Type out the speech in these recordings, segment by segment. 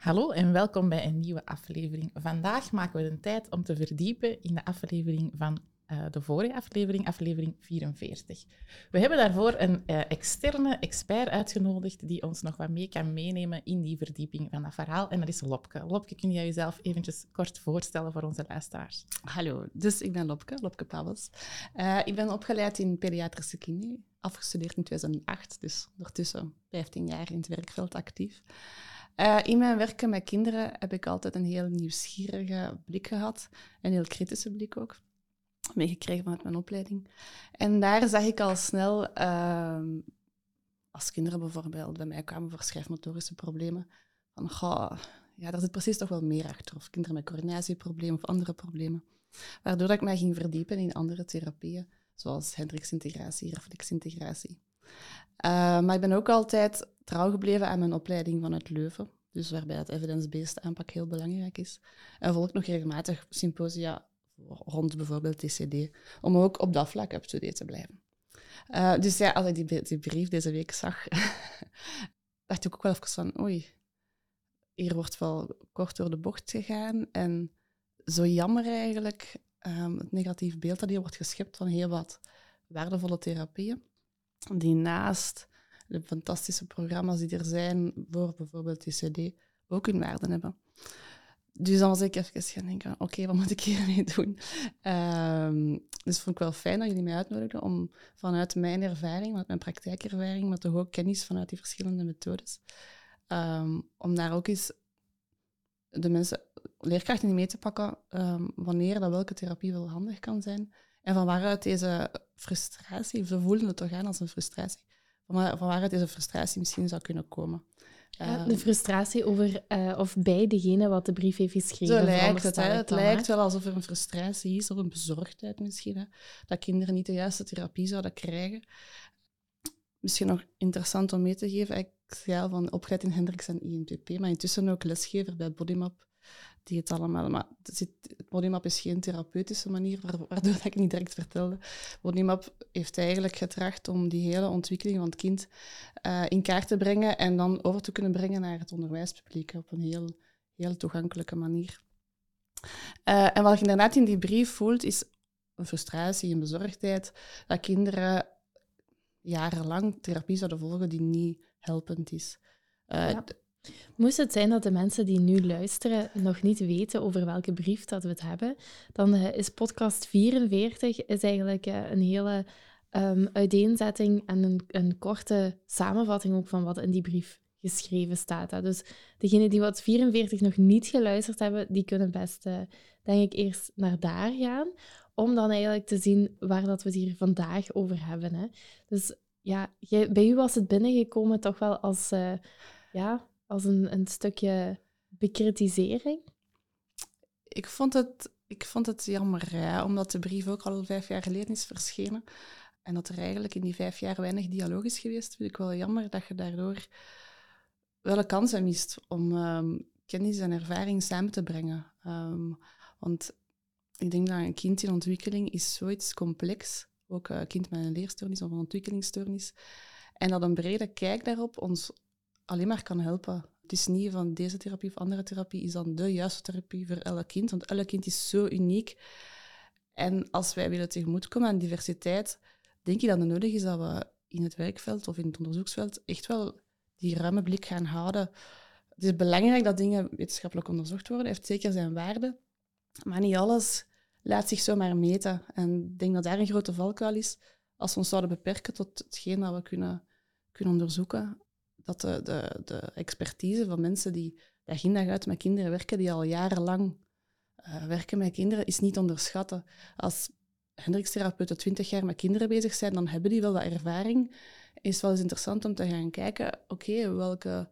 Hallo en welkom bij een nieuwe aflevering. Vandaag maken we de tijd om te verdiepen in de aflevering van uh, de vorige aflevering, aflevering 44. We hebben daarvoor een uh, externe expert uitgenodigd die ons nog wat mee kan meenemen in die verdieping van dat verhaal. En dat is Lopke. Lopke, kun jij jezelf eventjes kort voorstellen voor onze luisteraars? Hallo, dus ik ben Lopke, Lopke Pabels. Uh, ik ben opgeleid in pediatrische kinie, afgestudeerd in 2008, dus ondertussen 15 jaar in het werkveld actief. Uh, in mijn werken met kinderen heb ik altijd een heel nieuwsgierige blik gehad. Een heel kritische blik ook. Meegekregen vanuit mijn opleiding. En daar zag ik al snel, uh, als kinderen bijvoorbeeld bij mij kwamen voor schrijfmotorische problemen, van goh, ja, daar zit precies toch wel meer achter. Of kinderen met coördinatieproblemen of andere problemen. Waardoor ik mij ging verdiepen in andere therapieën, zoals Hendricks-integratie, reflexintegratie. Uh, maar ik ben ook altijd trouw gebleven aan mijn opleiding vanuit Leuven. Dus waarbij het evidence-based aanpak heel belangrijk is. En volg nog regelmatig symposia rond bijvoorbeeld TCD, om ook op dat vlak up-to-date te blijven. Uh, dus ja, als ik die, die, brief deze week zag, dacht ik ook wel even van, oei, hier wordt wel kort door de bocht gegaan. En zo jammer eigenlijk, um, het negatief beeld dat hier wordt geschept van heel wat waardevolle therapieën die naast de fantastische programma's die er zijn voor bijvoorbeeld TCD ook hun waarde hebben. Dus dan was ik even gaan denken, oké, wat moet ik hiermee doen? Um, dus vond ik wel fijn dat jullie mij uitnodigden om vanuit mijn ervaring, vanuit mijn praktijkervaring, maar toch ook kennis vanuit die verschillende methodes, um, om daar ook eens de mensen, leerkrachten in mee te pakken um, wanneer dat welke therapie wel handig kan zijn. En van waaruit deze frustratie, we voelen het toch aan als een frustratie, van, waar, van waaruit deze frustratie misschien zou kunnen komen. Ja, de frustratie over uh, of bij degene wat de brief heeft geschreven. Zo lijkt het. Hè? Het lijkt wel alsof er een frustratie is, of een bezorgdheid misschien. Hè? Dat kinderen niet de juiste therapie zouden krijgen. Misschien nog interessant om mee te geven. Ik zei al van opgeleid in Hendricks en INPP, maar intussen ook lesgever bij Bodymap die het allemaal... Maar het, Bodymap is geen therapeutische manier, waardoor ik niet direct vertelde. Bodymap heeft eigenlijk getracht om die hele ontwikkeling van het kind uh, in kaart te brengen en dan over te kunnen brengen naar het onderwijspubliek op een heel, heel toegankelijke manier. Uh, en wat je inderdaad in die brief voelt, is een frustratie, een bezorgdheid, dat kinderen jarenlang therapie zouden volgen die niet helpend is. Uh, ja. Moest het zijn dat de mensen die nu luisteren nog niet weten over welke brief dat we het hebben, dan uh, is podcast 44 is eigenlijk uh, een hele um, uiteenzetting en een, een, korte samenvatting ook van wat in die brief geschreven staat. Hè. Dus degenen die wat 44 nog niet geluisterd hebben, die kunnen best, uh, denk ik, eerst naar daar gaan, om dan eigenlijk te zien waar dat we het hier vandaag over hebben. Hè. Dus ja, bij u was het binnengekomen toch wel als... ja, als een, een stukje bekritisering? Ik vond het, ik vond het jammer, ja, omdat de brief ook al vijf jaar geleden is verschenen. En dat er eigenlijk in die vijf jaar weinig dialoog is geweest, vind ik wel jammer dat je daardoor wel een kans mist om um, kennis en ervaring samen te brengen. Um, want ik denk dat een kind in ontwikkeling is zoiets complex, ook een kind met een leerstoornis of een ontwikkelingsstoornis, en dat een brede kijk daarop ons alleen maar kan helpen. Het is niet van deze therapie of andere therapie is dan de juiste therapie voor elk kind, want elk kind is zo uniek. En als wij willen tegemoetkomen aan diversiteit, denk ik dat het nodig is dat we in het werkveld of in het onderzoeksveld echt wel die ruime blik gaan houden. Het is belangrijk dat dingen wetenschappelijk onderzocht worden, heeft zeker zijn waarde, maar niet alles laat zich zomaar meten. En ik denk dat daar een grote valkuil is als we ons zouden beperken tot hetgeen dat we kunnen, kunnen onderzoeken dat de, de, de expertise van mensen die dag in dag uit met kinderen werken, die al jarenlang uh, werken met kinderen, is niet onderschatten. Als Hendricks-therapeuten twintig jaar met kinderen bezig zijn, dan hebben die wel wat ervaring. Is wel eens interessant om te gaan kijken, oké, welke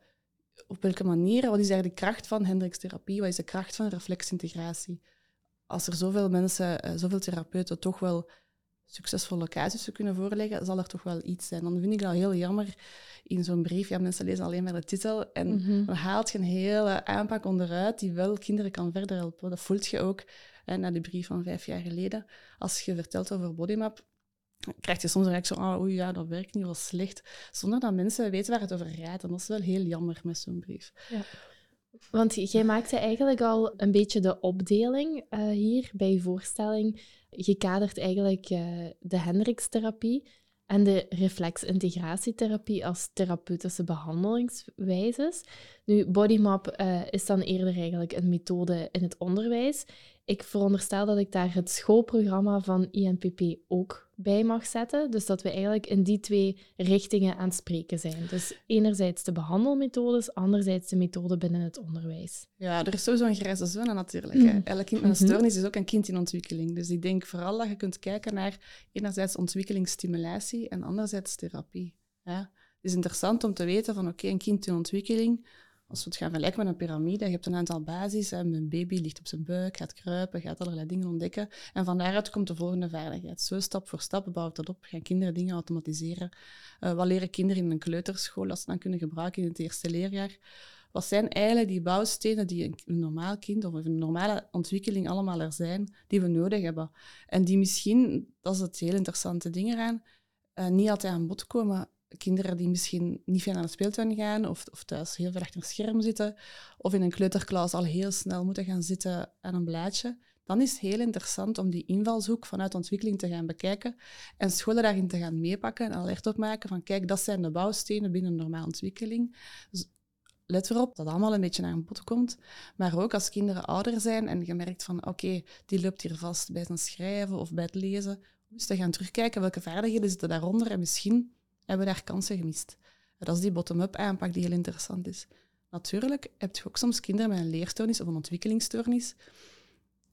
op welke manier, wat is eigenlijk de kracht van Hendricks-therapie, wat is de kracht van reflexintegratie? Als er zoveel mensen, uh, zoveel therapeuten toch wel succesvolle casussen kunnen voorleggen, zal er toch wel iets zijn. Dan vind ik dat heel jammer in zo'n brief. Ja, mensen lezen alleen maar de titel en mhm. dan haalt je een hele aanpak onderuit die wel kinderen kan verder helpen. Dat voelt je ook hè, na die brief van vijf jaar geleden. Als je vertelt over Bodymap, krijg je soms een reactie van, oh, oei, ja, dat werkt niet, wel slecht, zonder dat mensen weten waar het over gaat. En dat is wel heel jammer met zo'n brief. Ja. Want jij maakte eigenlijk al een beetje de opdeling uh, hier bij je voorstelling. Je kadert eigenlijk uh, de Hendricks-therapie en de reflexintegratietherapie als therapeutische behandelingswijzes. Nu, Bodymap uh, is dan eerder eigenlijk een methode in het onderwijs. Ik veronderstel dat ik daar het schoolprogramma van INPP ook bij mag zetten. Dus dat we eigenlijk in die twee richtingen aan het spreken zijn. Dus enerzijds de behandelmethodes, anderzijds de methode binnen het onderwijs. Ja, er is sowieso een grijze zone natuurlijk. Mm. Elk kind met een mhm. stoornis is ook een kind in ontwikkeling. Dus ik denk vooral dat je kunt kijken naar enerzijds ontwikkelingsstimulatie en anderzijds therapie. Ja. Het is interessant om te weten van oké, een kind in ontwikkeling als we het gaan vergelijken met een piramide, je hebt een aantal basis. Een baby ligt op zijn buik, gaat kruipen, gaat allerlei dingen ontdekken. En van daaruit komt de volgende vaardigheid. Zo stap voor stap bouwt dat op. Gaan kinderen dingen automatiseren. Uh, wat leren kinderen in een kleuterschool als ze dan kunnen gebruiken in het eerste leerjaar? Wat zijn eigenlijk die bouwstenen die een, normaal kind of een normale ontwikkeling allemaal er zijn, die we nodig hebben? En die misschien, dat is het heel interessante ding eraan, uh, niet altijd aan bod komen kinderen die misschien niet veel naar de speeltuin gaan of, of thuis heel veel achter een scherm zitten of in een kleuterklas al heel snel moeten gaan zitten aan een blaadje, dan is het heel interessant om die invalshoek vanuit ontwikkeling te gaan bekijken en scholen daarin te gaan meepakken en alert op maken van kijk, dat zijn de bouwstenen binnen normale ontwikkeling. Dus let erop dat allemaal een beetje naar bod komt. Maar ook als kinderen ouder zijn en je merkt van oké, die loopt hier vast bij het schrijven of bij het lezen, dus te gaan terugkijken welke vaardigheden zitten daaronder en misschien hebben we daar kansen gemist. Dat is die bottom-up aanpak die heel interessant is. Natuurlijk heb je ook soms kinderen met een leerstoornis of een ontwikkelingsstoornis.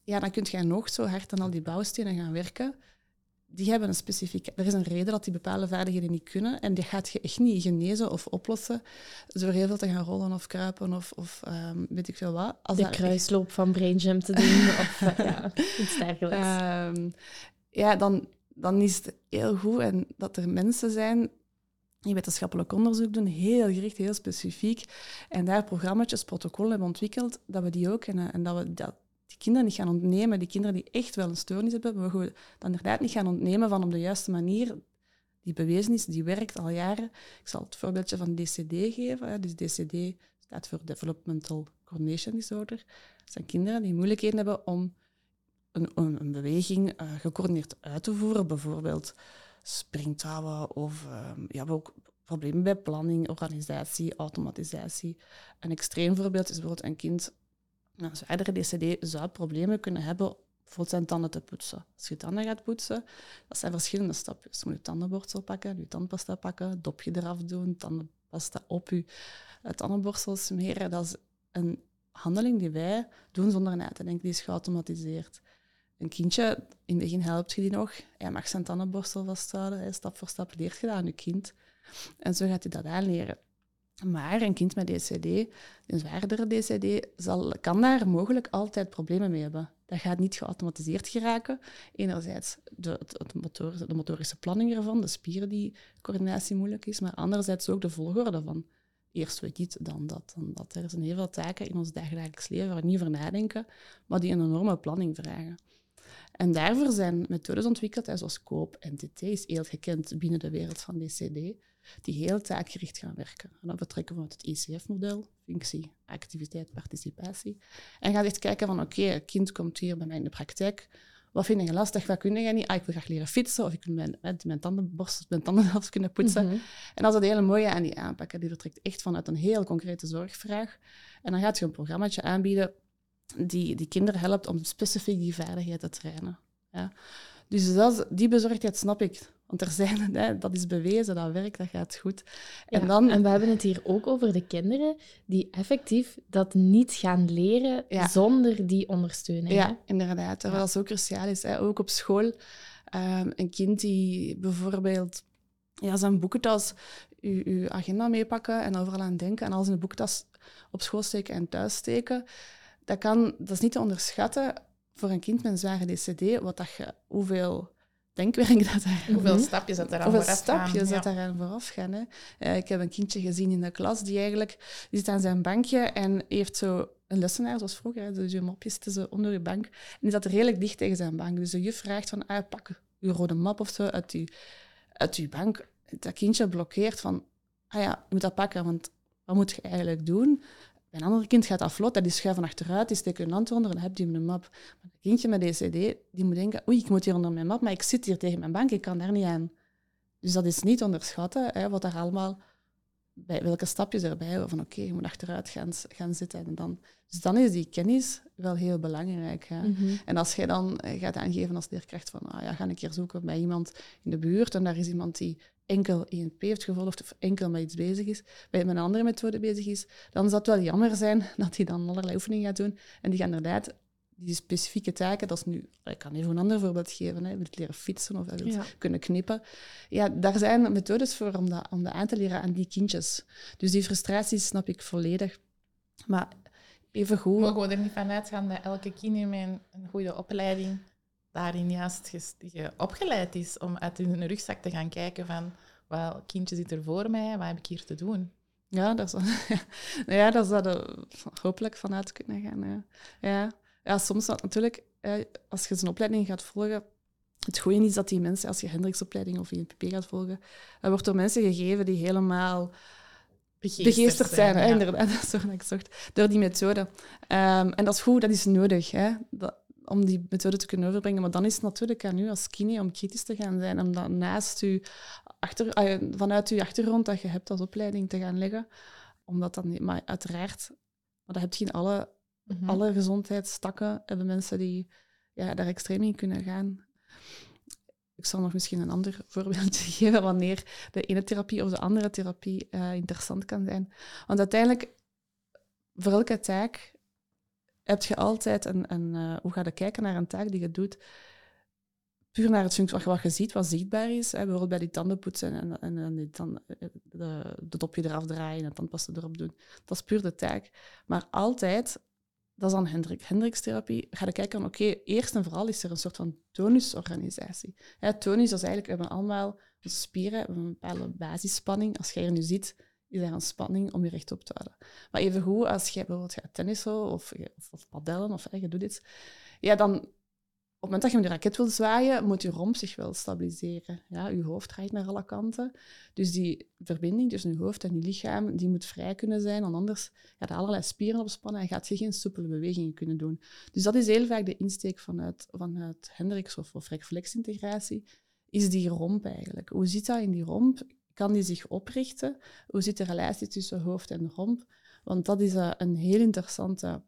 Ja, dan kun je nog zo hard aan al die bouwstenen gaan werken. Die hebben een specifieke... Er is een reden dat die bepaalde vaardigheden niet kunnen. En die gaat je echt niet genezen of oplossen door heel veel te gaan rollen of kruipen of, of um, weet ik veel wat. Als de kruisloop van Brain Jam te doen of uh, ja, iets dergelijks. Um, ja, dan, dan is het heel goed en dat er mensen zijn die wetenschappelijk onderzoek doen, heel gericht, heel specifiek. En daar programma's, protocollen hebben ontwikkeld, dat we die ook, en, en dat we dat, die kinderen niet gaan ontnemen, die kinderen die echt wel een stoornis hebben, we dan inderdaad niet gaan ontnemen van op de juiste manier, die bewezen is, die werkt al jaren. Ik zal het voorbeeldje van DCD geven. Dus DCD staat voor Developmental Coordination Disorder. Dat zijn kinderen die moeilijkheden hebben om een, een, beweging uh, gecoördineerd uit te voeren, bijvoorbeeld springtouwen of um, ja, ook problemen bij planning, organisatie, automatisatie. Een extreem voorbeeld is bijvoorbeeld een kind met een zwaardere DCD zou problemen kunnen hebben bijvoorbeeld zijn tanden te poetsen. Als je tanden gaat poetsen, dat zijn verschillende stapjes. Je moet je tandenborstel pakken, je tandpasta pakken, dopje eraf doen, tandenpasta op je tandenborstel smeren. Dat is een handeling die wij doen zonder na te denken. Die is geautomatiseerd een kindje, in het begin helpt je die nog. Hij mag zijn tandenborstel vasthouden. Stap voor stap leert je dat aan je kind. En zo gaat hij dat aanleren. Maar een kind met DCD, een zwaardere DCD, zal, kan daar mogelijk altijd problemen mee hebben. Dat gaat niet geautomatiseerd geraken. Enerzijds de, de, motorische planning ervan, de spieren die coördinatie moeilijk is, maar anderzijds ook de volgorde van eerst we dit, dan dat, dan dat. Er zijn heel veel taken in ons dagelijks leven waar we niet over nadenken, maar die een enorme planning vragen. En daarvoor zijn methodes ontwikkeld, zoals COOP en TT is heel gekend binnen de wereld van DCD, die heel taakgericht gaan werken. En dan betrekken we het ICF-model, functie, activiteit, participatie. En gaat echt kijken van, oké, okay, kind komt hier bij mij in de praktijk, wat vind je lastig, wat kun je niet? Ah, ik wil graag leren fietsen, of ik wil mijn, mijn tandenborstel, mijn tanden zelfs kunnen poetsen. Mhm. En dat is het hele mooie aan die aanpakken. Die vertrekt echt vanuit een heel concrete zorgvraag. En dan gaat je een programmaatje aanbieden die, die kinderen helpt om specifiek die vaardigheid te trainen. Ja. Dus dat, die bezorgdheid snap ik. Want er zijn, hè, dat is bewezen, dat werkt, dat gaat goed. En, dan... en we hebben het hier ook over de kinderen die effectief dat niet gaan leren zonder die ondersteuning. Ja, inderdaad. Terwijl dat zo cruciaal is. Hè. Ook op school. Um, een kind die bijvoorbeeld ja, zijn boekentas je, je agenda meepakken en overal aan denken en alles in de boektas op school steken en thuis steken. Dat, kan, dat is niet te onderschatten voor een kind met een zware DCD, wat dat je, hoeveel denkwerk dat daar... Hoeveel stapjes dat eraan Hoeveel vooraf stapjes gaan. dat daaraan vooraf gaan. Hè. Eh, ik heb een kindje gezien in de klas die eigenlijk die zit aan zijn bankje en heeft zo een lessenaar, zoals vroeger. Hè. Dus je mopje zitten zo onder je bank. En die zat redelijk dicht tegen zijn bank. Dus de juf vraagt van, ah, pak je rode map of zo uit je, uit je bank. Dat kindje blokkeert van, ah ja, je moet dat pakken, want wat moet je eigenlijk doen? Een ander kind gaat dat vlot, dat die schuiven achteruit, die steekt een hand onder en heb je een map. Maar een kindje met DCD, die moet denken, oei, ik moet hier onder mijn map, maar ik zit hier tegen mijn bank, ik kan daar niet aan. Dus dat is niet onderschatten, hè, wat daar allemaal, bij welke stapjes erbij horen. Van oké, je moet achteruit gaan, gaan zitten. En dan, dus dan is die kennis wel heel belangrijk. Hè. Mhm. En als jij dan eh, gaat aangeven als leerkracht van, ah ja, ga een keer zoeken bij iemand in de buurt en daar is iemand die enkel INP heeft gevolgd of enkel met iets bezig is, bij met een andere methode bezig is, dan zou het wel jammer zijn dat hij dan allerlei oefeningen gaat doen en die gaan inderdaad die specifieke taken, dat is nu, ik kan even een ander voorbeeld geven, hè, leren fietsen of Ja. kunnen knippen. Ja, daar zijn methodes voor om dat, om dat aan te leren aan die kindjes. Dus die frustratie snap ik volledig. Maar even goed. Mogen we er niet van uitgaan dat elke kine met een, een goede opleiding daarin juist ges- ge- opgeleid is om uit hun rugzak te gaan kijken van wel, kindje zit er voor mij, wat heb ik hier te doen? Ja, daar zou, ja, daar zou hopelijk vanuit kunnen gaan. Ja, ja. Ja soms natuurlijk, als je zo'n opleiding gaat volgen, het goede is dat die mensen, als je Hendriksopleiding of INPP gaat volgen, dat wordt door mensen gegeven die helemaal begeesterd zijn. hè, ja. Inderdaad, dat is wat ik zocht. Door die methode. Ehm, en dat is goed, dat is nodig. Hè, dat- om die methode te kunnen overbrengen. Maar dan is het natuurlijk aan u als kine om kritisch te gaan zijn. Om dat naast u, achter, ah, vanuit uw achtergrond dat je hebt als opleiding te gaan leggen. Omdat dan maar uiteraard, maar dat heb je in alle, Mhm. alle gezondheidstakken, hebben mensen die ja, daar extreem in kunnen gaan. Ik zal nog misschien een ander voorbeeld geven wanneer de ene therapie of de andere therapie eh, interessant kan zijn. Want uiteindelijk, voor elke taak heb je altijd een... een eh, hoe ga je kijken naar een taak die je doet? Puur naar het functie, wat, je ziet, wat zichtbaar is. Hè, bijvoorbeeld bij die tanden poetsen en, en, en die tan- de, de dopje eraf draaien en tandpasta erop doen. Dat is puur de taak. Maar altijd, dat is dan Hendrik, Hendrikstherapie, ga je kijken van, oké, eerst en vooral is er een soort van tonusorganisatie. Hè, tonus is eigenlijk, we hebben allemaal spieren, we hebben een bepaalde basisspanning. Als jij er nu ziet, is er een spanning om je rechtop te houden. Maar even goed, als jij bijvoorbeeld gaat tennissen of, of, padellen of je doet iets, ja, dan op het moment dat je met de raket wil zwaaien, moet je romp zich wel stabiliseren. Ja, je hoofd draait naar alle kanten. Dus die verbinding tussen je hoofd en je lichaam, die moet vrij kunnen zijn. Anders gaat je allerlei spieren opspannen en gaat je geen soepele bewegingen kunnen doen. Dus dat is heel vaak de insteek vanuit, vanuit Hendricks of, of reflexintegratie. Is die romp eigenlijk? Hoe zit dat in die romp? Kan die zich oprichten? Hoe zit de relatie tussen hoofd en romp? Want dat is eh, een heel interessante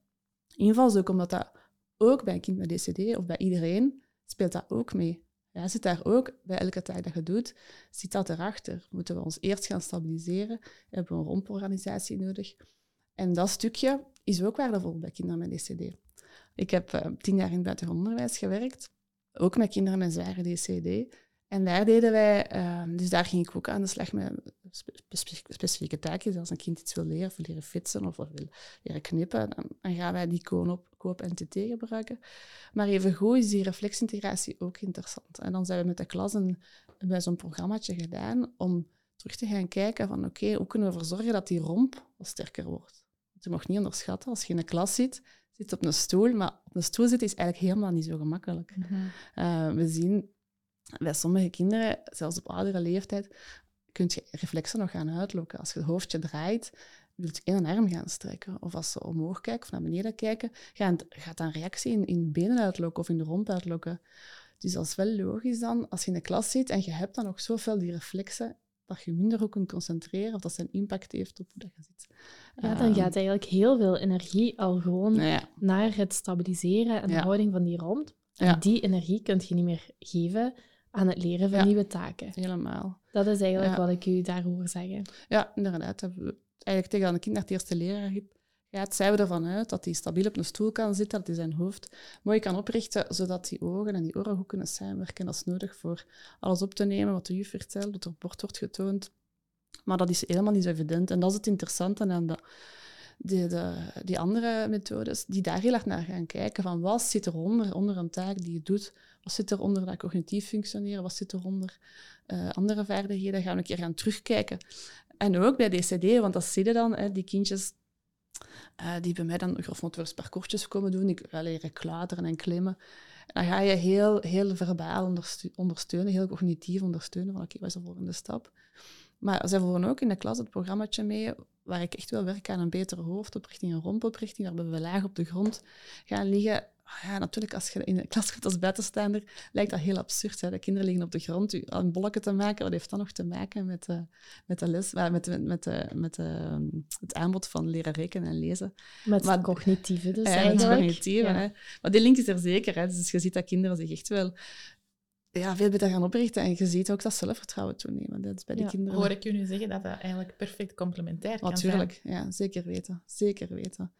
invalshoek, omdat dat ook bij een kind met DCD of bij iedereen speelt dat ook mee. Ja, zit daar ook, bij elke taak dat je doet, zit dat erachter. Moeten we ons eerst gaan stabiliseren? Hebben we een romporganisatie nodig? En dat stukje is ook waardevol bij kinderen met DCD. Ik heb eh, tien jaar in het buitengewoon onderwijs gewerkt, ook met kinderen met zware DCD. En daar deden wij, eh, dus daar ging ik ook aan de slag met spe- spe- specifieke taakjes. Als een kind iets wil leren, of leren fietsen of wil leren knippen, dan, dan gaan wij die koop, koop NTT gebruiken. Maar evengoed is die reflexintegratie ook interessant. En dan zijn we met de klas een, bij zo'n programmaatje gedaan om terug te gaan kijken van oké, hoe kunnen we ervoor zorgen dat die romp wat sterker wordt. Want je mag niet onderschatten, als je in de klas zit, zit op een stoel, maar op een stoel zitten is eigenlijk helemaal niet zo gemakkelijk. Uh, we zien bij sommige kinderen, zelfs op oudere leeftijd, kun je reflexen nog gaan uitlokken. Als je het hoofdje draait, wil je in een arm gaan strekken. Of als ze omhoog kijken of naar beneden kijken, gaat, dan reactie in, in de benen uitlokken of in de romp uitlokken. Dus dat is wel logisch dan, als je in de klas zit en je hebt dan nog zoveel die reflexen, dat je minder ook kunt concentreren of dat zijn impact heeft op hoe dat je zit. Ja, dan gaat eigenlijk heel veel energie al gewoon nou ja. naar het stabiliseren en de Ja. houding van die romp. En Ja. die energie kun je niet meer geven aan het leren van nieuwe taken. helemaal. Dat is eigenlijk wat ik u daar hoor zeggen. Ja, inderdaad. Hebben we eigenlijk tegen een kind naar het eerste leraar gaat, zijn we ervan uit dat hij stabiel op een stoel kan zitten, dat hij zijn hoofd mooi kan oprichten, zodat die ogen en die oren goed kunnen samenwerken. Dat is nodig voor alles op te nemen wat de juf vertelt, wat er bord wordt getoond. Maar dat is helemaal niet zo evident. En dat is het interessante aan de, de, de, die andere methodes, die daar heel erg naar gaan kijken. Van wat zit eronder, onder een taak die je doet? Wat zit eronder dat cognitief functioneren? Wat zit eronder uh, andere vaardigheden? Gaan we een keer gaan terugkijken. En ook bij DCD, want dat zie je dan, hè, die kindjes uh, die bij mij dan wel eens parcoursjes komen doen. Ik leren klauteren en klimmen. En dan ga je heel, heel verbaal ondersteunen, heel cognitief ondersteunen. Van oké, wat is de volgende stap? Maar zij voeren ook in de klas het programmaatje mee waar ik echt wil werken aan een betere hoofdoprichting, een rompoprichting, waarbij we laag op de grond gaan liggen. Ah ja, natuurlijk, als je in de klas gaat als buitenstaander, lijkt dat heel absurd. Hè? De kinderen liggen op de grond, een bolletje te maken, wat heeft dat nog te maken met, uh, met de les, met, met, met, met, met uh, het aanbod van leren rekenen en lezen? Met maar, cognitieve dus ja. Met cognitieve, ja. hè? Maar die link is er zeker. Hè? Dus je ziet dat kinderen zich echt wel ja, veel beter gaan oprichten. En je ziet ook dat zelfvertrouwen toenemen. Dat is bij ja, kinderen. Hoor ik je nu zeggen dat dat eigenlijk perfect complementair kan Natuurlijk, ja, zeker weten. Zeker weten.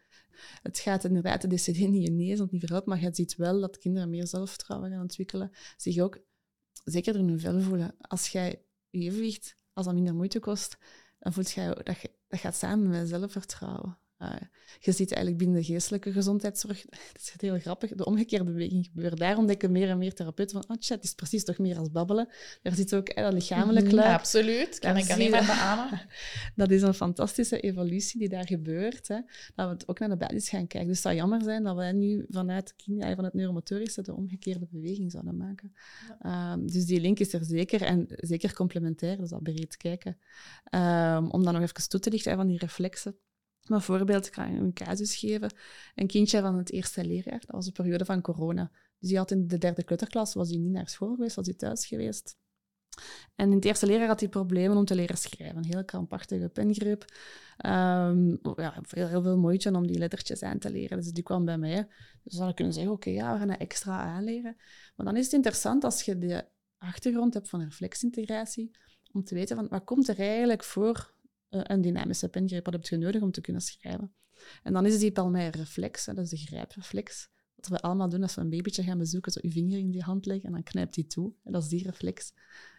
Het gaat inderdaad de DCD niet of niet verhelpen, maar je ziet wel dat kinderen meer zelfvertrouwen gaan ontwikkelen. Zich ook zeker in hun vel voelen. Als jij je evenwicht, als dat minder moeite kost, dan voelt je dat, je, dat gaat samen met zelfvertrouwen. Uh, je ziet eigenlijk binnen de geestelijke gezondheidszorg, dat is heel grappig, de omgekeerde beweging gebeuren. Daar ontdekken meer en meer therapeuten van, oh chat, het is precies toch meer als babbelen. Daar zit ook eh, dat lichamelijk mhm, luik. absoluut, kan ik alleen maar beamen. dat is een fantastische evolutie die daar gebeurt. Hè. Dat we het ook naar de basis gaan kijken. Dus het zou jammer zijn dat wij nu vanuit, van het neuromotorische de omgekeerde beweging zouden maken. Um, dus die link is er zeker en zeker complementair, dus dat breed kijken. Um, om dan nog even toe te lichten van die reflexen. Bijvoorbeeld, ik je een casus geven. Een kindje van het eerste leerjaar, dat was de periode van corona. Dus die had in de derde kleuterklas, was hij niet naar school geweest, was hij thuis geweest. En in het eerste leerjaar had hij problemen om te leren schrijven. Een heel krampachtige pengreep. Um, ja, heel, veel moeite om die lettertjes aan te leren. Dus die kwam bij mij. Dus dan kunnen zeggen, oké, ja, we gaan dat extra aanleren. Maar dan is het interessant als je de achtergrond hebt van reflexintegratie, om te weten van wat komt er eigenlijk voor een dynamische pengreep, wat heb je nodig om te kunnen schrijven. En dan is die palmaire reflex, dat is de grijpreflex. Wat we allemaal doen als we een babytje gaan bezoeken, zo je vinger in die hand leggen en dan knijpt die toe. Dat is die reflex.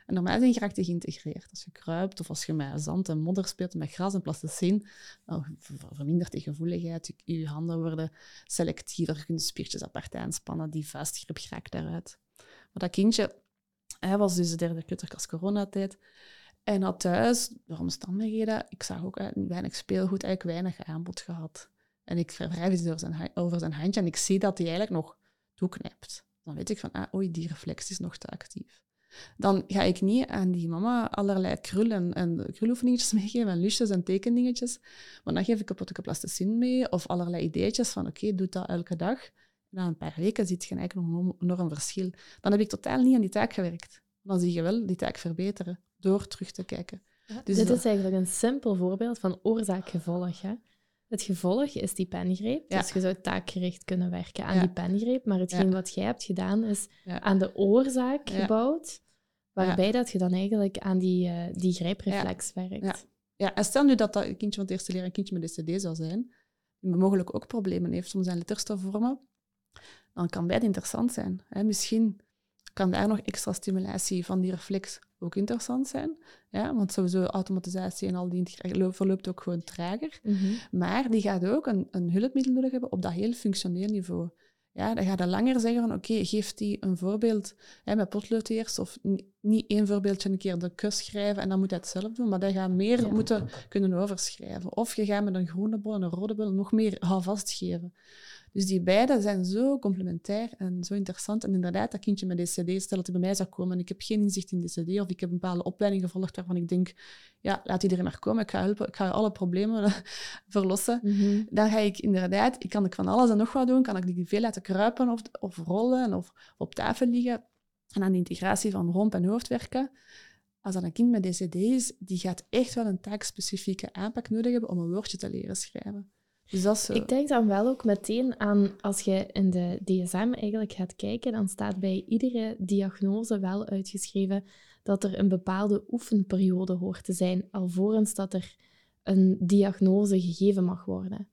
En normaal zijn graag geïntegreerd. Als je kruipt of als je met zand en modder speelt, met gras en plasticine, dan vermindert die gevoeligheid. Je, handen worden selectiever, je kunt spiertjes apart aanspannen, die vuistgrip raakt daaruit. Maar dat kindje, hij was dus de derde kleuterklas coronatijd, en had thuis, door omstandigheden, ik zag ook weinig speelgoed, eigenlijk weinig aanbod gehad. En ik wrijf eens door zijn, over zijn handje en ik zie dat hij eigenlijk nog toeknijpt. Dan weet ik van, ah, oei, die reflex is nog te actief. Dan ga ik niet aan die mama allerlei krul en, en kruloefeningetjes meegeven en lusjes en tekendingetjes. Maar dan geef ik een potje plasticine mee of allerlei ideetjes van, oké, doe dat elke dag. na een paar weken ziet je eigenlijk nog een enorm verschil. Dan heb ik totaal niet aan die taak gewerkt. Dan zie je wel die taak verbeteren door terug te kijken. dus dit is eigenlijk een simpel voorbeeld van oorzaak-gevolg. Het gevolg is die pengreep. Dus je zou taakgericht kunnen werken aan die pengreep. Maar hetgeen wat jij hebt gedaan is aan de oorzaak gebouwd, waarbij dat je dan eigenlijk aan die, uh, die grijpreflex werkt. Ja. en stel nu dat dat kindje van het eerste leer een kindje met DCD zou zijn, die mogelijk ook problemen heeft om zijn letters te vormen, dan kan beide interessant zijn. Misschien kan daar nog extra stimulatie van die reflex ook interessant zijn. Ja, want sowieso automatisatie en al die verloopt ook gewoon trager. Mhm. Maar die gaat ook een, een hulpmiddel nodig hebben op dat heel functioneel niveau. Ja, dan gaat je langer zeggen van oké, geef die een voorbeeld hè, met potlood eerst. Of niet één voorbeeldje een keer de kus schrijven en dan moet hij het zelf doen. Maar dan gaat meer moeten kunnen overschrijven. Of je gaat met een groene bol en een rode bol nog meer houvast geven. Dus die beide zijn zo complementair en zo interessant. En inderdaad, dat kindje met DCD, stel dat hij bij mij zou komen en ik heb geen inzicht in DCD of ik heb een bepaalde opleiding gevolgd waarvan ik denk, ja, laat iedereen maar komen, ik ga helpen, ik ga alle problemen verlossen. Mhm. Dan ga ik inderdaad, ik kan ik van alles en nog wat doen, kan ik die veel laten kruipen of, of rollen of op tafel liggen. En aan de integratie van romp en hoofd werken. Als dat een kind met DCD is, die gaat echt wel een taakspecifieke aanpak nodig hebben om een woordje te leren schrijven. Dus Ik denk dan wel ook meteen aan, als je in de DSM eigenlijk gaat kijken, dan staat bij iedere diagnose wel uitgeschreven dat er een bepaalde oefenperiode hoort te zijn, alvorens dat er een diagnose gegeven mag worden.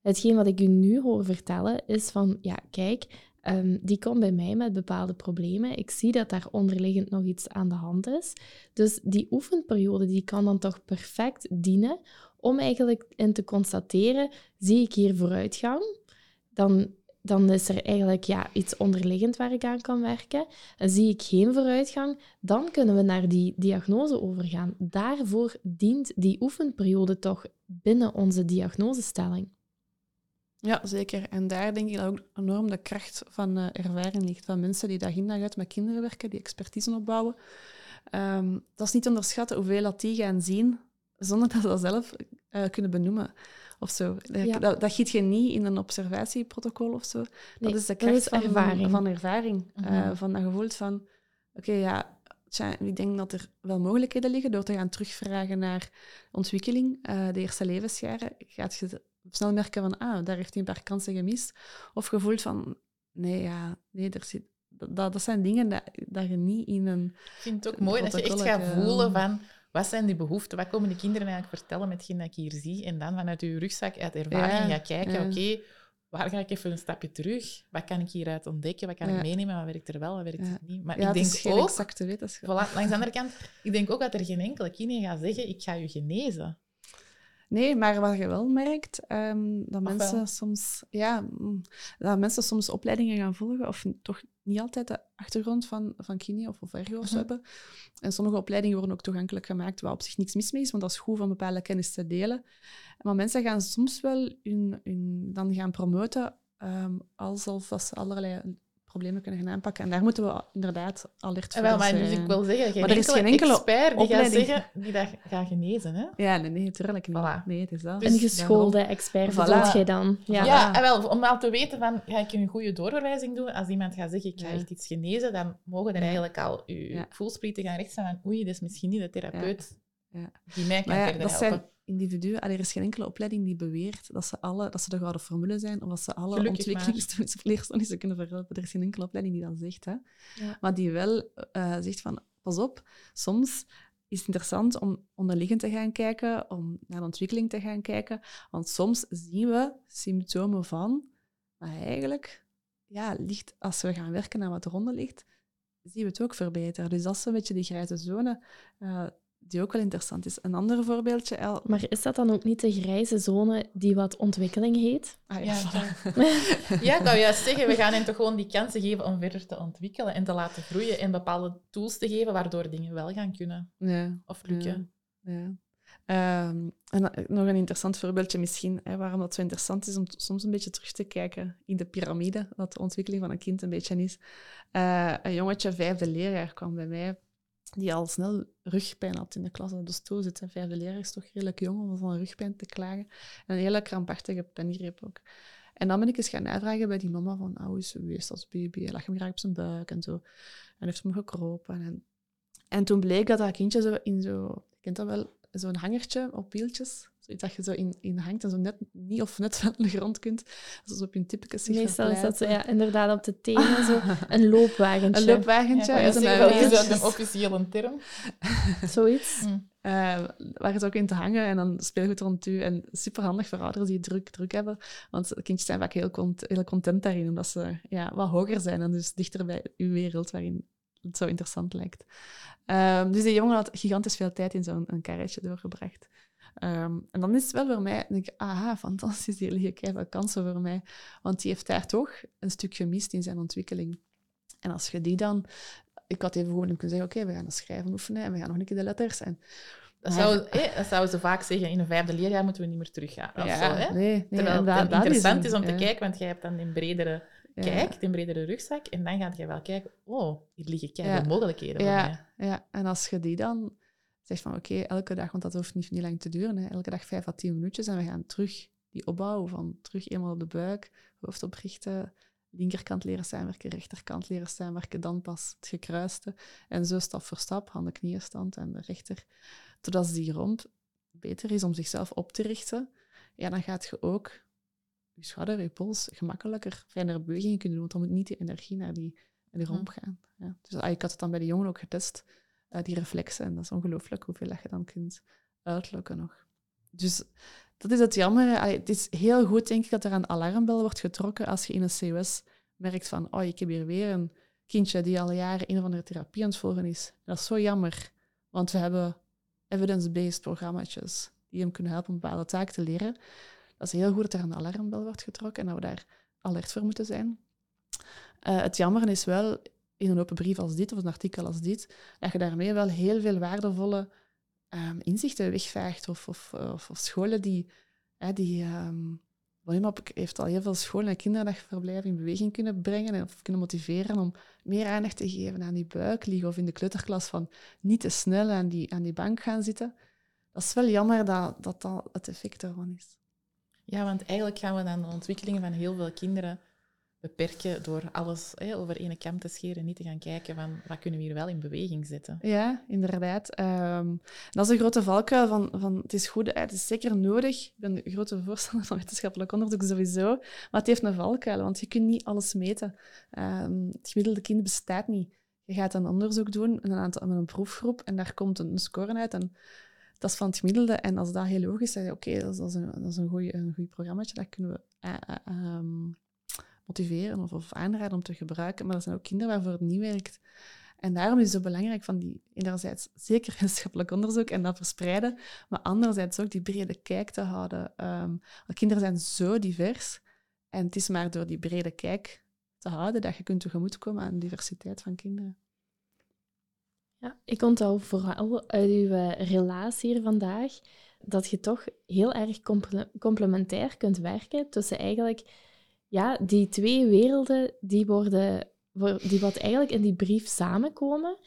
Hetgeen wat ik u nu hoor vertellen is van, ja, kijk, ehm, die komt bij mij met bepaalde problemen. Ik zie dat daar onderliggend nog iets aan de hand is. Dus die oefenperiode die kan dan toch perfect dienen om eigenlijk in te constateren, zie ik hier vooruitgang? Dan, dan is er eigenlijk ja, iets onderliggend waar ik aan kan werken. En zie ik geen vooruitgang, dan kunnen we naar die diagnose overgaan. Daarvoor dient die oefenperiode toch binnen onze diagnosestelling. Ja, zeker. En daar denk ik dat ook enorm de kracht van uh, ervaring ligt. Van mensen die dag in dag uit met kinderen werken, die expertise opbouwen. Um, dat is niet te onderschatten hoeveel dat die gaan zien, zonder dat ze dat zelf uh, kunnen benoemen. Of zo. Ja. Dat, dat giet je niet in een observatieprotocol of zo. Nee, dat is de kracht is van ervaring. Van, ervaring. Mm -hmm. uh, van dat gevoel van... Oké, okay, ja, tja, ik denk dat er wel mogelijkheden liggen door te gaan terugvragen naar ontwikkeling, uh, de eerste levensjaren. Gaat je snel merken van, ah, daar heeft hij een paar kansen gemist. Of gevoeld van, nee, ja, nee, er zit, dat, dat zijn dingen dat, dat je niet in een. Ik vind het ook mooi dat je echt gaat voelen van wat zijn die behoeften, wat komen de kinderen eigenlijk vertellen met hetgeen dat ik hier zie. En dan vanuit je rugzak, uit ervaring, ja, ga kijken, ja. oké, okay, waar ga ik even een stapje terug? Wat kan ik hieruit ontdekken? Wat kan ja. ik meenemen? Wat werkt er wel, wat werkt er niet? Maar ik denk is geen ook, exacte wetenschap. Voilà, langs de andere kant, ik denk ook dat er geen enkele kine gaat zeggen, ik ga je genezen. Nee, maar wat je wel merkt, um, dat mensen soms, ja, mm, dat mensen soms opleidingen gaan volgen, of toch niet altijd de achtergrond van, van kine of, of ergo Mhm. hebben. En sommige opleidingen worden ook toegankelijk gemaakt, waar op zich niks mis mee is, want dat is goed om bepaalde kennis te delen. Maar mensen gaan soms wel hun, hun dan gaan promoten ehm, alsof dat ze allerlei problemen kunnen gaan aanpakken. En daar moeten we inderdaad alert voor wel, maar zijn. dus ik wil zeggen, geen Maar er is geen enkele expert die gaat opleiding. zeggen, die dat gaat genezen. Hè? Ja, nee, nee, tuurlijk niet. Voilà. Nee, het is dat. Een geschoolde expert Voilà. jij dan? Ja. Ja, en wel, om al te weten van, ga ik een goede doorverwijzing doen? Als iemand gaat zeggen, ik ga Ja. echt iets genezen, dan mogen er Ja. eigenlijk al je Ja. voelsprieten gaan recht zijn van, oei, dat is misschien niet de therapeut Ja. die mij kan Maar verder dat helpen. zijn individuen. Er is geen enkele opleiding die beweert dat ze, alle, dat ze de gouden formule zijn of dat ze alle ontwikkelingsverleerstoornissen kunnen verhelpen. Er is geen enkele opleiding die dat zegt. Hè. Ja. Maar die wel eh, zegt van, pas op, soms is het interessant om onderliggend te gaan kijken, om naar de ontwikkeling te gaan kijken. Want soms zien we symptomen van, maar eigenlijk ja, ligt, als we gaan werken aan wat eronder ligt, zien we het ook verbeteren. Dus dat is een beetje die grijze zone eh, die ook wel interessant is. Een ander voorbeeldje... El... Maar is dat dan ook niet de grijze zone die wat ontwikkeling heet? Ah, Ja, voilà. Ja, ik wou juist zeggen, we gaan hen toch gewoon die kansen geven om verder te ontwikkelen en te laten groeien en bepaalde tools te geven waardoor dingen wel gaan kunnen ja. of lukken. Ja. Ehm, en dan nog een interessant voorbeeldje misschien, hè, waarom dat zo interessant is om soms een beetje terug te kijken in de piramide, wat de ontwikkeling van een kind een beetje is. Eh, een jongetje, vijfde leerjaar, kwam bij mij, die al snel rugpijn had in de klas. Dat is toe zit, hè. vijfde leerjaar is toch redelijk jong om van rugpijn te klagen. En een hele krampachtige pengreep ook. En dan ben ik eens gaan navragen bij die mama van, hoe is ze geweest als baby? Hij lag hem graag op zijn buik en zo. En heeft hem gekropen. En, en toen bleek dat dat kindje zo in zo, kent dat wel, zo'n hangertje op wieltjes. Dat je zo in, in hangt en zo net niet of net van de grond kunt. Als ze op hun typicus zich Meestal is dat zo, ja, inderdaad op de tenen zo een loopwagentje. Een loopwagentje. Ja, zeggen, dat is een officiële term. Zoiets. Mm. eh, waar ze ook in te hangen en dan speelgoed rond u. En super handig voor ouders die het druk, druk hebben. Want kindjes zijn vaak heel, cont heel content daarin, omdat ze ja, wat hoger zijn en dus dichter bij uw wereld, waarin het zo interessant lijkt. Ehm, dus die jongen had gigantisch veel tijd in zo'n een karretje doorgebracht. Ehm, en dan is het wel voor mij, denk ik, aha, fantastisch, die liggen keihard kansen voor mij. Want die heeft daar toch een stuk gemist in zijn ontwikkeling. En als je die dan... Ik had even gewoon kunnen zeggen, oké, we gaan een schrijven oefenen en we gaan nog een keer de letters. En, Dat, zou, hè, dat zouden ze vaak zeggen, in een vijfde leerjaar moeten we niet meer teruggaan. Ja, zo, hè? nee, nee. Terwijl het dat interessant een- is om te ja, kijken, want jij hebt dan een bredere ja. kijk, een bredere rugzak, en dan ga je wel kijken, oh, hier liggen Ja. keihard mogelijkheden voor mij. Ja, ja, en als je die dan zegt van oké, elke dag, want dat hoeft niet, niet lang te duren, hè, elke dag vijf à tien minuutjes en we gaan terug die opbouwen van terug eenmaal op de buik, hoofd oprichten, linkerkant leren samenwerken, rechterkant leren samenwerken, dan pas het gekruiste. En zo stap voor stap, handen, knieën stand en de rechter. Totdat die romp beter is om zichzelf op te richten, ja, dan gaat je ook je schouder, je pols gemakkelijker, fijnere bewegingen kunnen doen, want dan moet niet die energie naar die, naar die romp gaan. Ja. Dus ah, ik had het dan bij de jongen ook getest, eh, die reflexen. En dat is ongelooflijk hoeveel je dan kunt uitlokken nog. Dus dat is het jammer. Het is heel goed, denk ik, dat er een alarmbel wordt getrokken als je in een COS merkt van, oh, ik heb hier weer een kindje die al jaren een of andere therapie aan het volgen is. Dat is zo jammer, want we hebben evidence-based programma's die hem kunnen helpen om bepaalde taken te leren. Dat is heel goed dat er een alarmbel wordt getrokken en dat we daar alert voor moeten zijn. Uh, het jammer is wel, in een open brief als dit of een artikel als dit, dat je daarmee wel heel veel waardevolle um, inzichten wegvaagt. Of, of, of, scholen die... Hè, die um, heeft al heel veel scholen en kinderdagverblijven in beweging kunnen brengen en of kunnen motiveren om meer aandacht te geven aan die buik liggen of in de kleuterklas van niet te snel aan die, aan die bank gaan zitten. Dat is wel jammer dat dat, dat het effect daarvan is. Ja, want eigenlijk gaan we dan de ontwikkeling van heel veel kinderen beperken door alles over ene kam te scheren en niet te gaan kijken van wat kunnen we hier wel in beweging zetten. Ja, inderdaad. Um, dat is een grote valkuil van, van het is goed, het is zeker nodig. Ik ben een grote voorstander van wetenschappelijk onderzoek sowieso, maar het heeft een valkuil, want je kunt niet alles meten. Um, het gemiddelde kind bestaat niet. Je gaat een onderzoek doen een, aantal, met een proefgroep en daar komt een score uit en dat is van het gemiddelde. En als dat heel logisch is, oké, dat, is een, dat is een goed programma, dat kunnen we... Uh, uh, motiveren of, of aanraden om te gebruiken. Maar er zijn ook kinderen waarvoor het niet werkt. En daarom is het zo belangrijk van die, enerzijds zeker wetenschappelijk onderzoek en dat verspreiden, maar anderzijds ook die brede kijk te houden. Um, kinderen zijn zo divers en het is maar door die brede kijk te houden dat je kunt tegemoetkomen aan de diversiteit van kinderen. Ja, ik onthoud vooral uit uw eh, relatie hier vandaag dat je toch heel erg complementair kunt werken tussen eigenlijk ja, die twee werelden die worden, die wat eigenlijk in die brief samenkomen,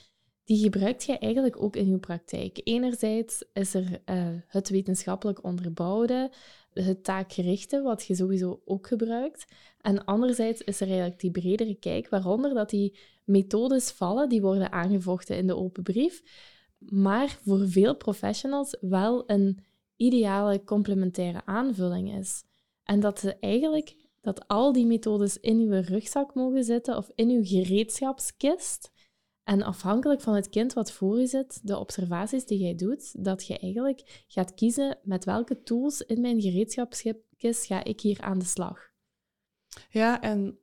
die gebruikt je eigenlijk ook in je praktijk. Enerzijds is er uh, het wetenschappelijk onderbouwde, het taakgerichte, wat je sowieso ook gebruikt. En anderzijds is er eigenlijk die bredere kijk, waaronder dat die methodes vallen, die worden aangevochten in de open brief, maar voor veel professionals wel een ideale complementaire aanvulling is. En dat ze eigenlijk dat al die methodes in uw rugzak mogen zitten of in uw gereedschapskist. En afhankelijk van het kind wat voor u zit, de observaties die jij doet, dat je eigenlijk gaat kiezen met welke tools in mijn gereedschapskist ga ik hier aan de slag. Ja, en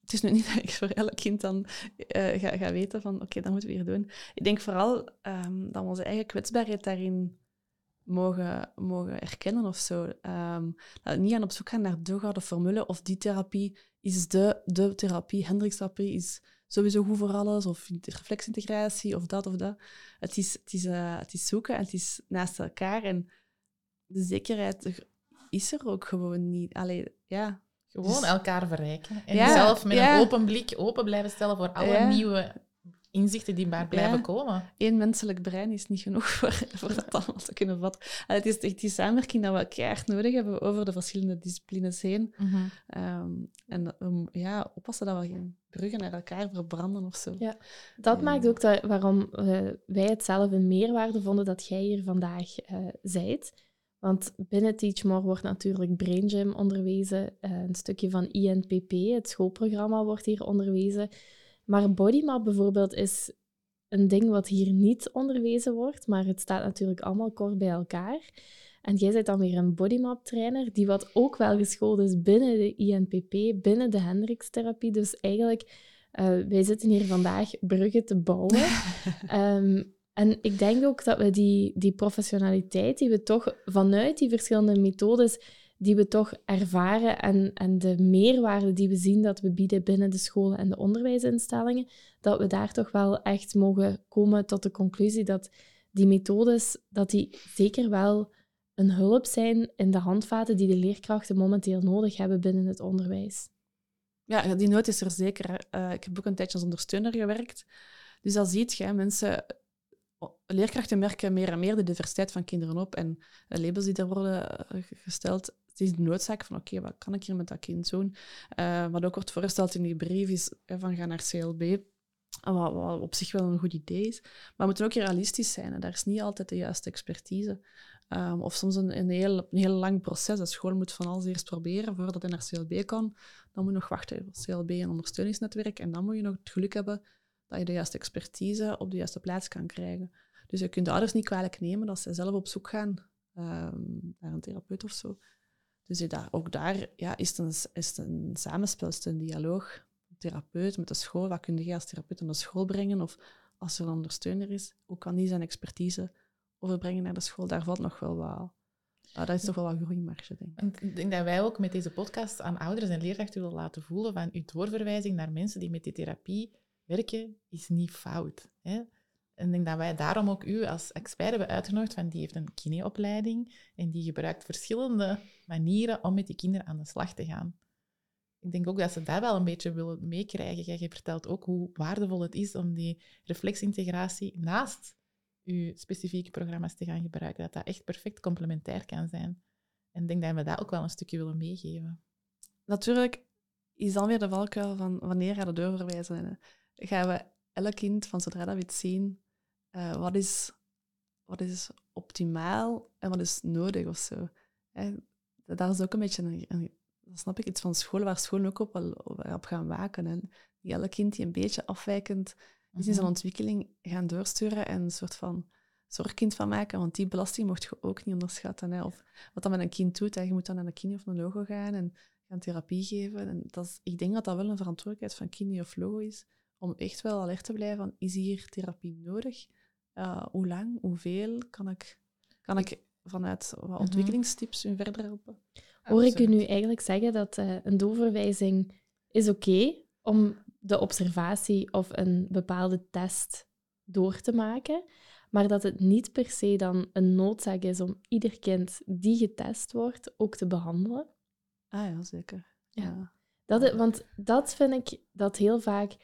het is nu niet dat ik voor elk kind dan uh, ga, ga, weten van oké, okay, dat moeten we hier doen. Ik denk vooral um, dat onze eigen kwetsbaarheid daarin mogen, mogen erkennen of zo. Um, niet aan op zoek gaan naar de gouden formule of die therapie is de, de therapie. Hendrikstherapie is sowieso goed voor alles, of reflexintegratie, of dat of dat. Het is, het is, uh, het is zoeken en het is naast elkaar. En de zekerheid is er ook gewoon niet. Allee, ja. Gewoon dus- elkaar verrijken. En ja, zelf met een open blik open blijven stellen voor alle nieuwe inzichten die maar blijven komen. Eén menselijk brein is niet genoeg voor, voor dat allemaal te kunnen vatten. het is echt die samenwerking dat we keihard nodig hebben over de verschillende disciplines heen. Mhm. Ehm, en um, ja, oppassen dat we geen bruggen naar elkaar verbranden of zo. Ja, dat maakt ook dat, waarom uh, wij het zelf een meerwaarde vonden dat jij hier vandaag uh, zijt. Want binnen Teachmore wordt natuurlijk Brain Gym onderwezen, uh, een stukje van INPP, het schoolprogramma, wordt hier onderwezen. Maar bodymap bijvoorbeeld is een ding wat hier niet onderwezen wordt, maar het staat natuurlijk allemaal kort bij elkaar. En jij bent dan weer een bodymap trainer die wat ook wel geschoold is binnen de INPP, binnen de Hendricks-therapie. Dus eigenlijk, uh, wij zitten hier vandaag bruggen te bouwen. um, en ik denk ook dat we die, die professionaliteit die we toch vanuit die verschillende methodes die we toch ervaren en, en de meerwaarde die we zien dat we bieden binnen de scholen en de onderwijsinstellingen, dat we daar toch wel echt mogen komen tot de conclusie dat die methodes, dat die zeker wel een hulp zijn in de handvaten die de leerkrachten momenteel nodig hebben binnen het onderwijs. Ja, die nood is er zeker. Uh, ik heb ook een tijdje als ondersteuner gewerkt. Dus dat ziet je, mensen leerkrachten merken meer en meer de diversiteit van kinderen op en labels die er worden eh, gesteld is de noodzaak van oké, wat kan ik hier met dat kind doen? Uh, wat ook wordt voorgesteld in die brief is van ga naar CLB. Wat, op zich wel een goed idee is. Maar we moeten ook realistisch zijn. Daar is niet altijd de juiste expertise. Um, of soms een, een, heel, een heel lang proces. De school moet van alles eerst proberen voordat hij naar CLB kan. Dan moet je nog wachten op CLB en ondersteuningsnetwerk. En dan moet je nog het geluk hebben dat je de juiste expertise op de juiste plaats kan krijgen. Dus je kunt de ouders niet kwalijk nemen als ze zelf op zoek gaan um, naar een therapeut of zo Dus daar, ook daar ja, is, het een, is een samenspel, is het een dialoog. Therapeut met de school, wat kun je als therapeut naar de school brengen? Of als er een ondersteuner is, hoe kan die zijn expertise overbrengen naar de school? Daar valt nog wel wat... Uh, dat is toch wel wat groeimarge, denk ik. Ik denk dat wij ook met deze podcast aan ouders en leerkrachten willen laten voelen van uw doorverwijzing naar mensen die met die therapie werken, is niet fout. Hè? En ik denk dat wij daarom ook u als expert hebben uitgenodigd, van die heeft een kineopleiding en die gebruikt verschillende manieren om met die kinderen aan de slag te gaan. Ik denk ook dat ze daar wel een beetje willen meekrijgen. Je vertelt ook hoe waardevol het is om die reflexintegratie naast je specifieke programma's te gaan gebruiken. Dat dat echt perfect complementair kan zijn. En ik denk dat we dat ook wel een stukje willen meegeven. Natuurlijk is dan weer de valkuil van wanneer gaat het doorverwijzen. Gaan we elk kind van zodra dat we zien, uh, wat, is, wat is optimaal en wat is nodig of zo. Hè? Daar is ook een beetje een, een, dat snap ik, iets van school waar scholen ook op, op gaan waken. En die elk kind die een beetje afwijkend is in zijn mhm. ontwikkeling gaan doorsturen en een soort van zorgkind van maken, want die belasting mocht je ook niet onderschatten. Hè. Of wat dat met een kind doet, hè. je moet dan naar een kine of een logo gaan en gaan therapie geven. En dat is, ik denk dat dat wel een verantwoordelijkheid van kine of logo is, om echt wel alert te blijven van, is hier therapie nodig? Uh, hoe lang, hoeveel kan ik, kan ik vanuit wat mhm. ontwikkelingstips u verder helpen? Hoor ik u nu eigenlijk zeggen dat uh, een doorverwijzing is oké om de observatie of een bepaalde test door te maken, maar dat het niet per se dan een noodzaak is om ieder kind die getest wordt ook te behandelen? Ah ja, zeker. Ja. Dat, want dat vind ik dat heel vaak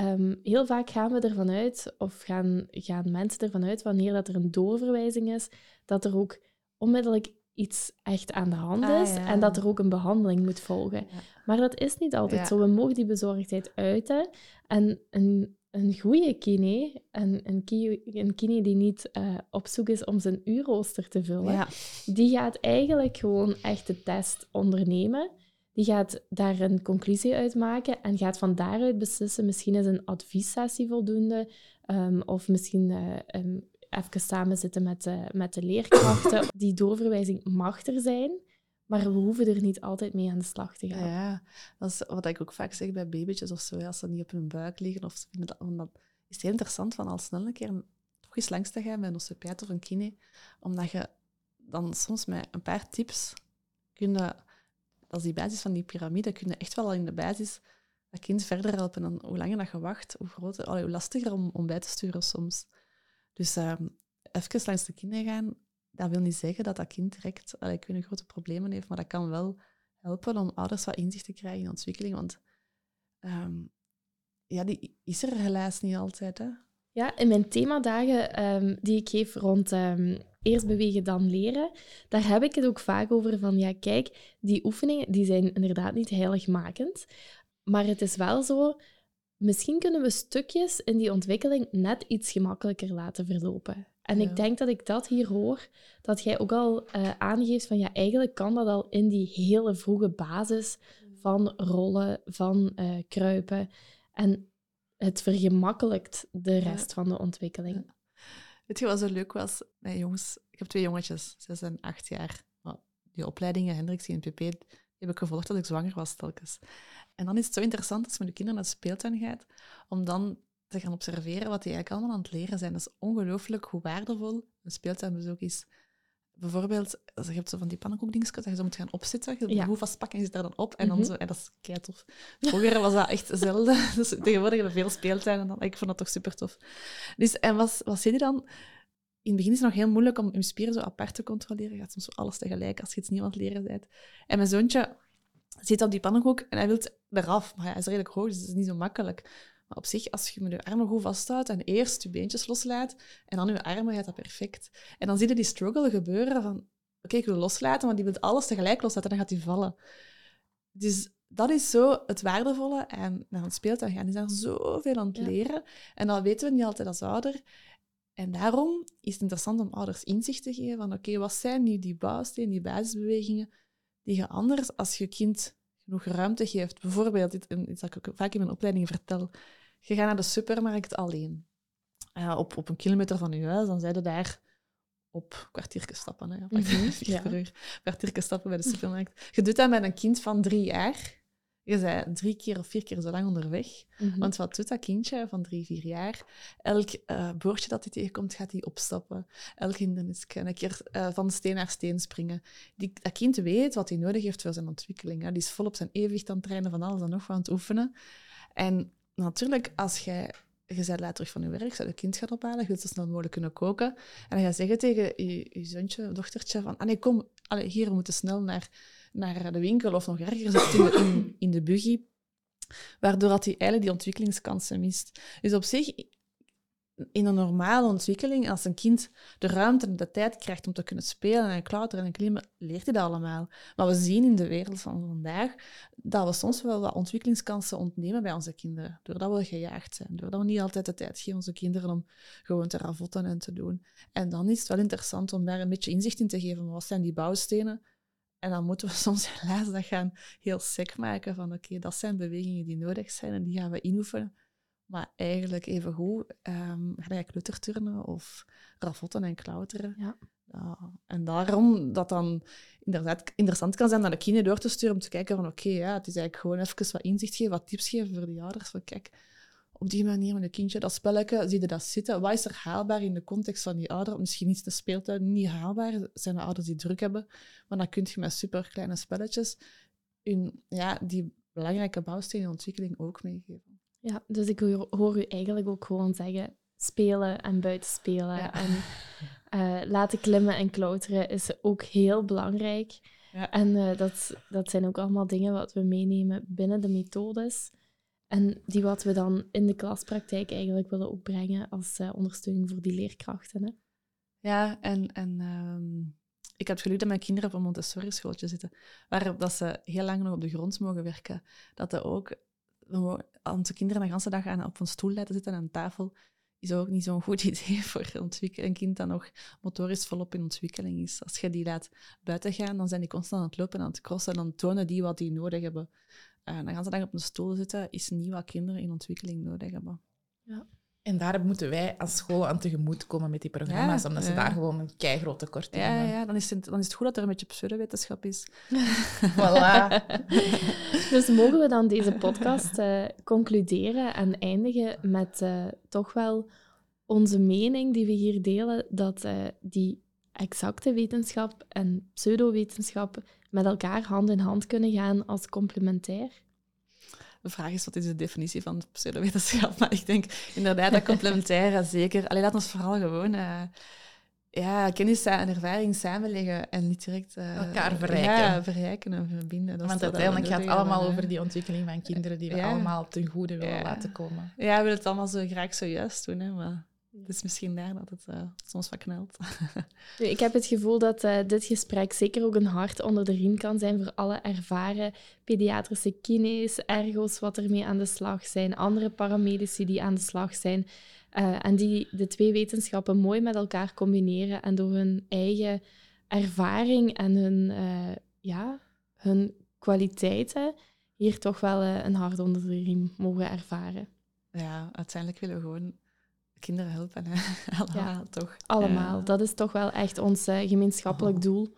Ehm, heel vaak gaan we ervan uit, of gaan, gaan mensen ervan uit, wanneer dat er een doorverwijzing is, dat er ook onmiddellijk iets echt aan de hand ah, is en dat er ook een behandeling moet volgen. Maar dat is niet altijd zo. We mogen die bezorgdheid uiten. En een, een goede kine, en een, een kine die niet uh, op zoek is om zijn uurrooster te vullen, die gaat eigenlijk gewoon echt de test ondernemen die gaat daar een conclusie uit maken en gaat van daaruit beslissen, misschien is een adviessessie voldoende, um, of misschien uh, um, even samen zitten met de, met de leerkrachten. Die doorverwijzing mag er zijn, maar we hoeven er niet altijd mee aan de slag te gaan. Ja, dat is wat ik ook vaak zeg bij babytjes of zo, als ze niet op hun buik liggen. Of, dat is het heel interessant van al snel een keer toch eens langs te gaan bij een osteopaat of een kine, omdat je dan soms met een paar tips kunnen dat is die basis van die piramide. Kun je echt wel al in de basis dat kind verder helpen. En hoe langer dat je wacht, hoe, groter, hoe lastiger om, om bij te sturen soms. Dus um, even langs de kinderen gaan, dat wil niet zeggen dat dat kind direct allee, weet, grote problemen heeft, maar dat kan wel helpen om ouders wat inzicht te krijgen in ontwikkeling. Want um, ja, die is er helaas niet altijd. Hè? Ja, in mijn themadagen um, die ik geef rond eerst bewegen, dan leren. Daar heb ik het ook vaak over van, ja, kijk, die oefeningen die zijn inderdaad niet heiligmakend. Maar het is wel zo, misschien kunnen we stukjes in die ontwikkeling net iets gemakkelijker laten verlopen. En ik denk dat ik dat hier hoor, dat jij ook al uh, aangeeft van, ja, eigenlijk kan dat al in die hele vroege basis van rollen, van uh, kruipen. En het vergemakkelijkt de rest van de ontwikkeling. Weet je wat zo leuk was? Mijn jongens, ik heb twee jongetjes, ze zijn acht jaar. Die opleidingen, Hendrix en PP, heb ik gevolgd als ik zwanger was telkens. En dan is het zo interessant als je met de kinderen naar de speeltuin gaat, om dan te gaan observeren wat die eigenlijk allemaal aan het leren zijn. Dat is ongelooflijk hoe waardevol een speeltuinbezoek is. Bijvoorbeeld, je hebt zo van die pannenkoekdingsjes dat je zo moet gaan opzitten. Je ja. hoe vastpakken en je zit daar dan op. En dan mhm. zo, en dat is kei tof. Vroeger was dat echt zelden. Dus tegenwoordig hebben we veel speeltuinen. Dan, ik vond dat toch super tof. Dus, en wat, wat zie je dan? In het begin is het nog heel moeilijk om je spieren zo apart te controleren. Je gaat soms alles tegelijk als je iets nieuw aan het leren bent. En mijn zoontje zit op die pannenkoek en hij wil eraf. Maar hij is redelijk hoog, dus het is niet zo makkelijk. Maar op zich, als je met je armen goed vasthoudt en eerst je beentjes loslaat en dan je armen, gaat dat perfect. En dan zie je die struggle gebeuren van, oké, ik wil loslaten, maar die wil alles tegelijk loslaten en dan gaat hij vallen. Dus dat is zo het waardevolle. En naar een speeltuin gaan is daar zoveel aan het leren. En dat weten we niet altijd als ouder. En daarom is het interessant om ouders inzicht te geven van, oké, wat zijn nu die bouwstenen, die basisbewegingen, die je anders, als je kind genoeg ruimte geeft, bijvoorbeeld, iets dat ik vaak in mijn opleiding vertel, je gaat naar de supermarkt alleen. Uh, op, op een kilometer van je huis, dan zijn er daar op kwartiertje stappen. Hè. Ja, Mhm, ja. per uur. Kwartiertje stappen bij de supermarkt. Je doet dat met een kind van drie jaar. Je bent drie keer of vier keer zo lang onderweg. Mhm. Want wat doet dat kindje van drie, vier jaar? Elk eh boordje dat hij tegenkomt, gaat hij opstappen. Elk hindernisje. Een keer eh, van steen naar steen springen. Die, dat kind weet wat hij nodig heeft voor zijn ontwikkeling. Hè. Die is vol op zijn evenwicht aan het trainen, van alles en nog wat aan het oefenen. En natuurlijk, als jij... Je bent later terug van je werk, je je kind gaat ophalen, je wilt zo snel mogelijk kunnen koken. En dan ga je zeggen tegen je, je zoontje, dochtertje, van... Allee, kom, allee, hier, we moeten snel naar, naar de winkel. Of nog erger, zit in, in de buggy waardoor dat hij eigenlijk die ontwikkelingskansen mist. Dus op zich, in een normale ontwikkeling, als een kind de ruimte en de tijd krijgt om te kunnen spelen en klauteren en klimmen, leert hij dat allemaal. Maar we zien in de wereld van vandaag dat we soms wel wat ontwikkelingskansen ontnemen bij onze kinderen, doordat we gejaagd zijn, doordat we niet altijd de tijd geven onze kinderen om gewoon te ravotten en te doen. En dan is het wel interessant om daar een beetje inzicht in te geven. Wat zijn die bouwstenen? En dan moeten we soms helaas dat gaan heel sec maken van oké, dat zijn bewegingen die nodig zijn en die gaan we inoefenen. Maar eigenlijk even goed um, ga je klutterturnen of ravotten en klauteren. Ja. Ja, en daarom dat dan inderdaad interessant kan zijn naar de kinderen door te sturen om te kijken van oké, ja, het is eigenlijk gewoon even wat inzicht geven, wat tips geven voor de ouders. Van kijk, op die manier met een kindje dat spelletje, zie je dat zitten. Wat is er haalbaar in de context van die ouder? Misschien is de speeltuin niet haalbaar, zijn de ouders die druk hebben. Maar dan kun je met super kleine spelletjes hun, ja, die belangrijke bouwstenen in ontwikkeling ook meegeven. Ja, dus ik hoor, hoor u eigenlijk ook gewoon zeggen, spelen en buiten spelen. Ja. En uh, laten klimmen en klauteren is ook heel belangrijk. Ja. En uh, dat, dat zijn ook allemaal dingen wat we meenemen binnen de methodes. En die wat we dan in de klaspraktijk eigenlijk willen opbrengen als uh, ondersteuning voor die leerkrachten. Hè? Ja, en, en um, ik heb het geluk dat mijn kinderen op een Montessori-schooltje zitten, waarop dat ze heel lang nog op de grond mogen werken. Dat er ook onze kinderen de hele dag aan op een stoel laten zitten aan tafel, is ook niet zo'n goed idee voor een kind dat nog motorisch volop in ontwikkeling is. Als je die laat buiten gaan, dan zijn die constant aan het lopen en aan het crossen en dan tonen die wat die nodig hebben. Uh, dan gaan ze op een stoel zitten, is niet wat kinderen in ontwikkeling nodig hebben. Ja. En daar moeten wij als school aan tegemoet komen met die programma's, Ja, omdat ze ja. daar gewoon een keigroot tekort Ja, hebben. ja dan, is het, dan is het goed dat er een beetje pseudowetenschap is. Voilà. dus mogen we dan deze podcast uh, concluderen en eindigen met uh, toch wel onze mening die we hier delen, dat uh, die exacte wetenschap en pseudowetenschap met elkaar hand in hand kunnen gaan als complementair? De vraag is, wat is de definitie van pseudowetenschap? Maar ik denk inderdaad dat complementaire zeker... Allee, laat ons vooral gewoon uh, ja, kennis en ervaring samenleggen en niet direct... Uh, Elkaar verrijken. Ja, verrijken en verbinden. Dat Want uiteindelijk gaat het allemaal over die ontwikkeling van kinderen die we ja. allemaal ten goede willen ja. laten komen. Ja, we willen het allemaal zo graag zojuist doen, hè, maar het is misschien daar dat het uh, soms wat knelt. Ik heb het gevoel dat uh, dit gesprek zeker ook een hart onder de riem kan zijn voor alle ervaren pediatrische kines, ergo's wat ermee aan de slag zijn, andere paramedici die aan de slag zijn uh, en die de twee wetenschappen mooi met elkaar combineren en door hun eigen ervaring en hun, ja, hun kwaliteiten hier toch wel een hart onder de riem mogen ervaren. Ja, uiteindelijk willen we gewoon kinderen helpen. Hè? Allemaal, ja, toch? Allemaal. Ja. Dat is toch wel echt ons uh, gemeenschappelijk oh. doel.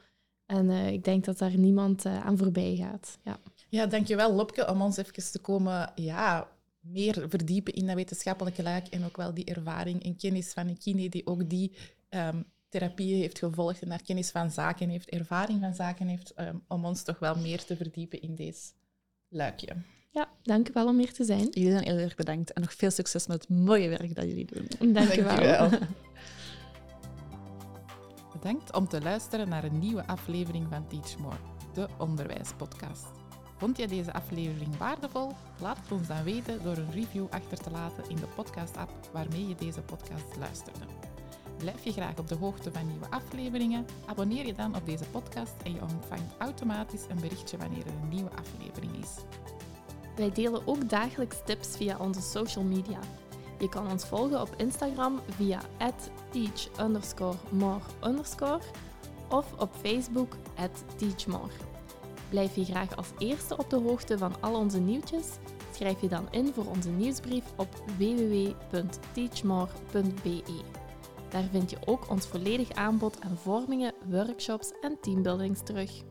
En uh, ik denk dat daar niemand uh, aan voorbij gaat. Ja. ja, dankjewel Lopke om ons even te komen ja, meer verdiepen in dat wetenschappelijke luik en ook wel die ervaring en kennis van een kine die ook die um, therapieën heeft gevolgd en daar kennis van zaken heeft, ervaring van zaken heeft, um, om ons toch wel meer te verdiepen in deze luikje. Ja, dank u wel om hier te zijn. Jullie zijn heel erg bedankt en nog veel succes met het mooie werk dat jullie doen. Dank u wel. Bedankt om te luisteren naar een nieuwe aflevering van Teach More, de onderwijspodcast. Vond je deze aflevering waardevol? Laat het ons dan weten door een review achter te laten in de podcast-app waarmee je deze podcast luisterde. Blijf je graag op de hoogte van nieuwe afleveringen? Abonneer je dan op deze podcast en je ontvangt automatisch een berichtje wanneer er een nieuwe aflevering is. Wij delen ook dagelijks tips via onze social media. Je kan ons volgen op Instagram via teach_more_ of op Facebook teachmore. Blijf je graag als eerste op de hoogte van al onze nieuwtjes? Schrijf je dan in voor onze nieuwsbrief op www.teachmore.be. Daar vind je ook ons volledig aanbod aan vormingen, workshops en teambuildings terug.